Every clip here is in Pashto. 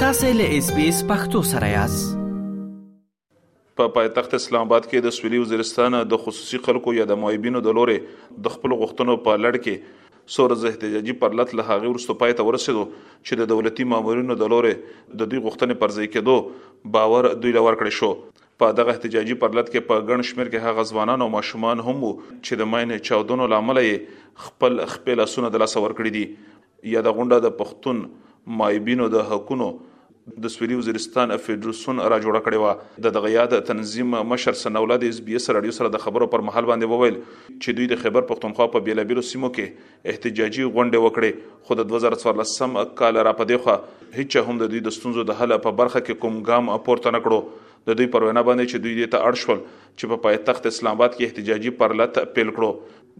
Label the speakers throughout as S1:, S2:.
S1: تاسو له اس بي اس پختو سره یاست
S2: په پا پایتخت اسلام آباد کې د سویلي وزیرستان د خصوصي خلکو یا د معیبینو د لوري د خپل غوښتنو په لړ کې سور زه احتجاجي پرلت له هغه ورستو پای ته ورسېدو چې د دولتي مامورینو د لوري د دوی غوښتنې پر ځای کېدو باور دوی لور کړی شو په دغه احتجاجي پرلت کې په ګڼ شمېر کې هغه ځوانان او ماشومان هم وو چې د ماین چاودنو لامل یې خپل خپل لاسونه د لاسه ورکړي دي یا د غونډه د پښتون مایبینو د حقونو د سویلي وزیرستان فدراسیون را جوړ کړی و د دغه یاد تنظیم مشر سنولا د اس بي اس رادیو سره د خبرو پر مهال باندې وویل چې دوی د خیبر پښتونخوا په بیلابیلو سیمو کې احتجاجي غونډې وکړې خو د دوه زره څوارلسم کال را په دېخوا هیچا هم د دوی د ستونزو د حل په برخه کې کوم ګام پورته نه کړو د دوی پر وینا باندې چې دوی دې ته اړ شول چې په پایتخت اسلام آباد کې احتجاجي پرلت پیل کړو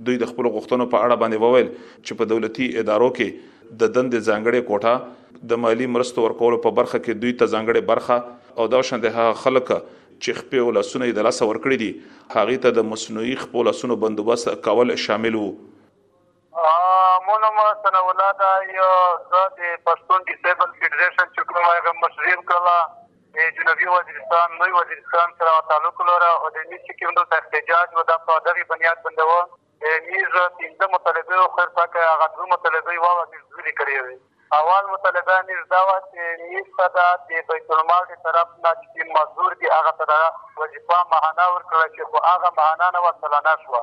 S2: دوی د خپلو غوښتنو په اړه باندې وویل چې په دولتي ادارو کې د دندې ځانګړې کوټه د مالي مرستو ورکولو په برخه کې دوی ته ځانګړې برخه او دا شان د هغه خلک چې خپې او لاسونه یې د لاسه ورکړي دي هغه ته د مصنوعي خپو لاسونو بندوبست کول شامل وو
S3: مو نوم ثناء الله ده یو زه د پښتون ډیسیبل فیډریشن چې کومه هغه مشري هم کړله د جنوبي وزیرستان لوی وزیرستان سره تعلق لره او د میر چې کوم دلته احتجاج و دا په دغې بنیاد باندې و د میر پنځه مطالبې و خیر پاکه هغه دوه مطالبې واوه میر دوه لیکلې وې اول مطالبه میر دا وه چې میر ته دا د بیت المال د طرف نه چې کوم مزدور دي هغه ته دا وظیفه ماهانه ورکړله چې خو هغه ماهانه نه وه سلانه شوه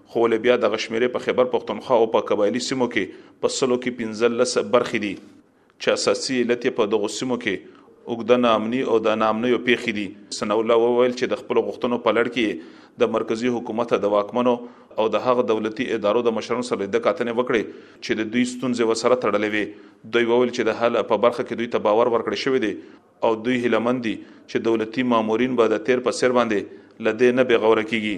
S3: خو
S2: ولې بیا دغه شمېرې په خېبر پښتونخوا او په قبایلي سیمو کې په سلو کې پنځلس برخې دي چې اساسي علت یې په دغو سیمو کې اوږده نا امني او د نا امنیو پېښې دي. ثناء الله وویل چې د خپلو غوښتنو په لړ کې یې د مرکزي حکومت د واکمنو او د هغه دولتي ادارو د مشرانو سره لیده کاتنې وکړې چې د دوی ستونزې ورسره تړلې وې. دوی وویل چې د حل په برخه کې دوی ته باور ورکړې شوې دې او دوی هیله مند دي چې دولتي مامورین به د تېر په څېر باندې
S3: له دې نه بې غوره کېږي.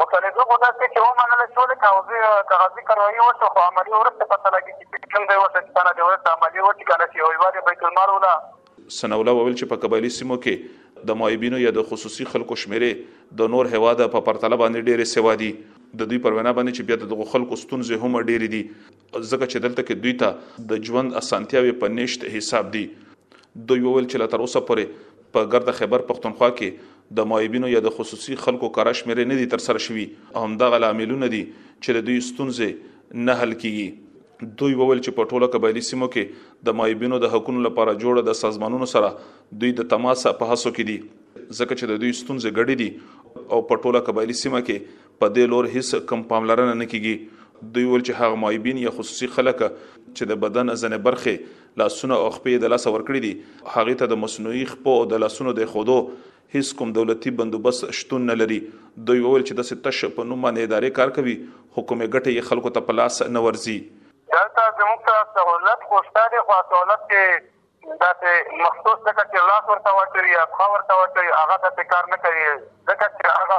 S3: مستندو ګوته سي چي ومنله شوله چي اوزي کاغذي کاروائي وشو خو عملي ورسته پته لګي چي پيچون دي وشو چي سنه دي ورسته عملي وشي کنه چي اوهيواد يا بيت المال ولا
S2: سناءالله وويل چي په قبائلي سيمو کي د معيبينو يا د خصوصي خلکو شميرې د نور هيواده په پرتله باندي ډيري سوا دي ددوی پر وينا باندي چي بيا ددغو خلکو ستونزي هم ډيري دي ځکه چې دلته کې دوی ته د ژوند اسانتیاوې په نشت حساب دي دوی وویل چې لا تر اوسه پورې په ګرد خیبر پښتونخوا کې د معیبینو یا د خصوصي خلکو کره شمیرې نه دي تر سره شوي او همدغه لاملونه دي چې د دوی ستونزې نه حل کیږي دوی وویل چې په ټوله قبایلی سیمو کې د معیبینو د حقوقو لپاره جوړ د سازمانونو سره دوی د تماس په هڅو کې دي ځکه چې د دوی ستونزې ګډې دي او په ټوله قبایلی سیمه کې په دې لور هیڅ کم پاملرنه نه کیږي دوی ول چې هغه معیبین یا خصوصي خلک چې د بدن ځنې برخې لاسونه او خپې د لاسه ورکړي دي هغه ته د مصنوعي خپو او د لاسونو د خودو هیڅ کوم دولتي بندوبست شتون نه لري دوی وویل چې د ستش په نوم باندې ادارې کار کوي خو کومې ګټې یې خلکو ته په لاس نه ورځي
S3: دلته زموږ سره سهولت خو شته دی خو سهولت کې داسې مخصوص ځکه چې لاس ورته ورکړي یا پښه ورته ورکړي هغه داسې کار نه کوي ځکه چې هغه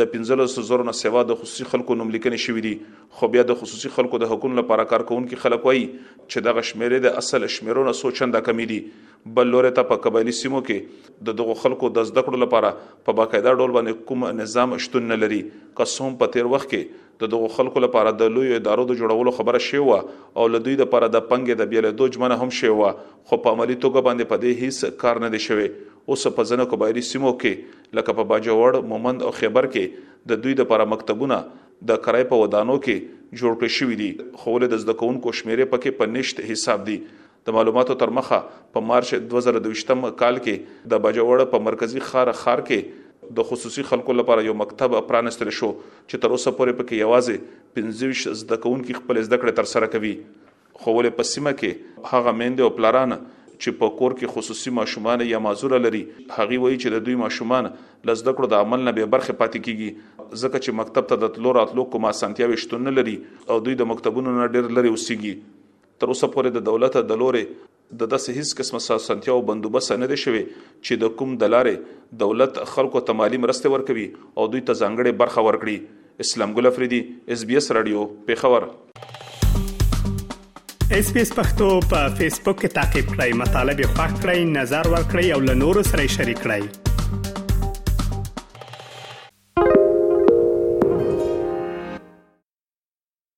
S3: د
S2: پنځلسو زرو نه سوا د خصوصي خلکو نوملیکنې شوې دي، خو بیا د خصوصي خلکو د حقونو لپاره کارکوونکي خلک وايي چې دغه شمېرې د اصل شمېرو نه څو چنده کمې دي. بل لوري ته په قبایلي سیمو کې د دغو خلکو د زده کړو لپاره په باقاعده ډول باندې کوم نظام شتون نه لري، که څه هم په تېر وخت کې د دغو خلکو لپاره د لویو ادارو د جوړولو خبره شوې وه او له دوی لپاره د پنګې د بېلېدو ژمنه هم شوې وه، خو په عملي توګه باندې په دې هېڅ کار نه دی شوی. اوس په ځینو قبایلي سیمو کې لکه په باجوړ، مومند او خېبر کې د دوی لپاره مکتبونه د کرایې په ودانو کې جوړ کړې شوي دي، خو ولې د زده کوونکو شمېرې په کې په نشت حساب دي. د معلوماتو تر مخه په مارچ دوه زره دویشتم کال کې د باجوړ په مرکزي ښار ښار کې د خصوصي خلکو لپاره یو مکتب پرانستل شو چې تر اوسه پورې په کې یوازې پنځه ویشت زده کوونکي خپلې زده کړې تر سره کوي. خو ولې په سیمه کې هغه میندې او پلاران چې په کور کې خصوصي ماشومان یا معذور لري هغه وایي چې د دوی ماشومان له زده کړو د عمل نه به برخه پاتې کیږي ځکه چې مکتب ته د تلو راتلو کومه اسانتیاوې شتون نه لري او دوی د مکتبونو نه ډېر لري اوسېږي تر اوسه پورې د دولت د لورې دداسې هیڅ قسمه ساسانتیا او بندوبست نه دی شوی چې د کوم دلارې دولت خلکو ته مالي مرستې ورکوي او دوی ته ځانګړې برخه ورکړي اسلام ګل افریدي اس بي اس رادیو پیښور
S4: اس پی اس پختو په فیسبوک کې تا کې پلی مطلب یو فاک کړئ نظر ور کړئ او له نورو سره شریک کړئ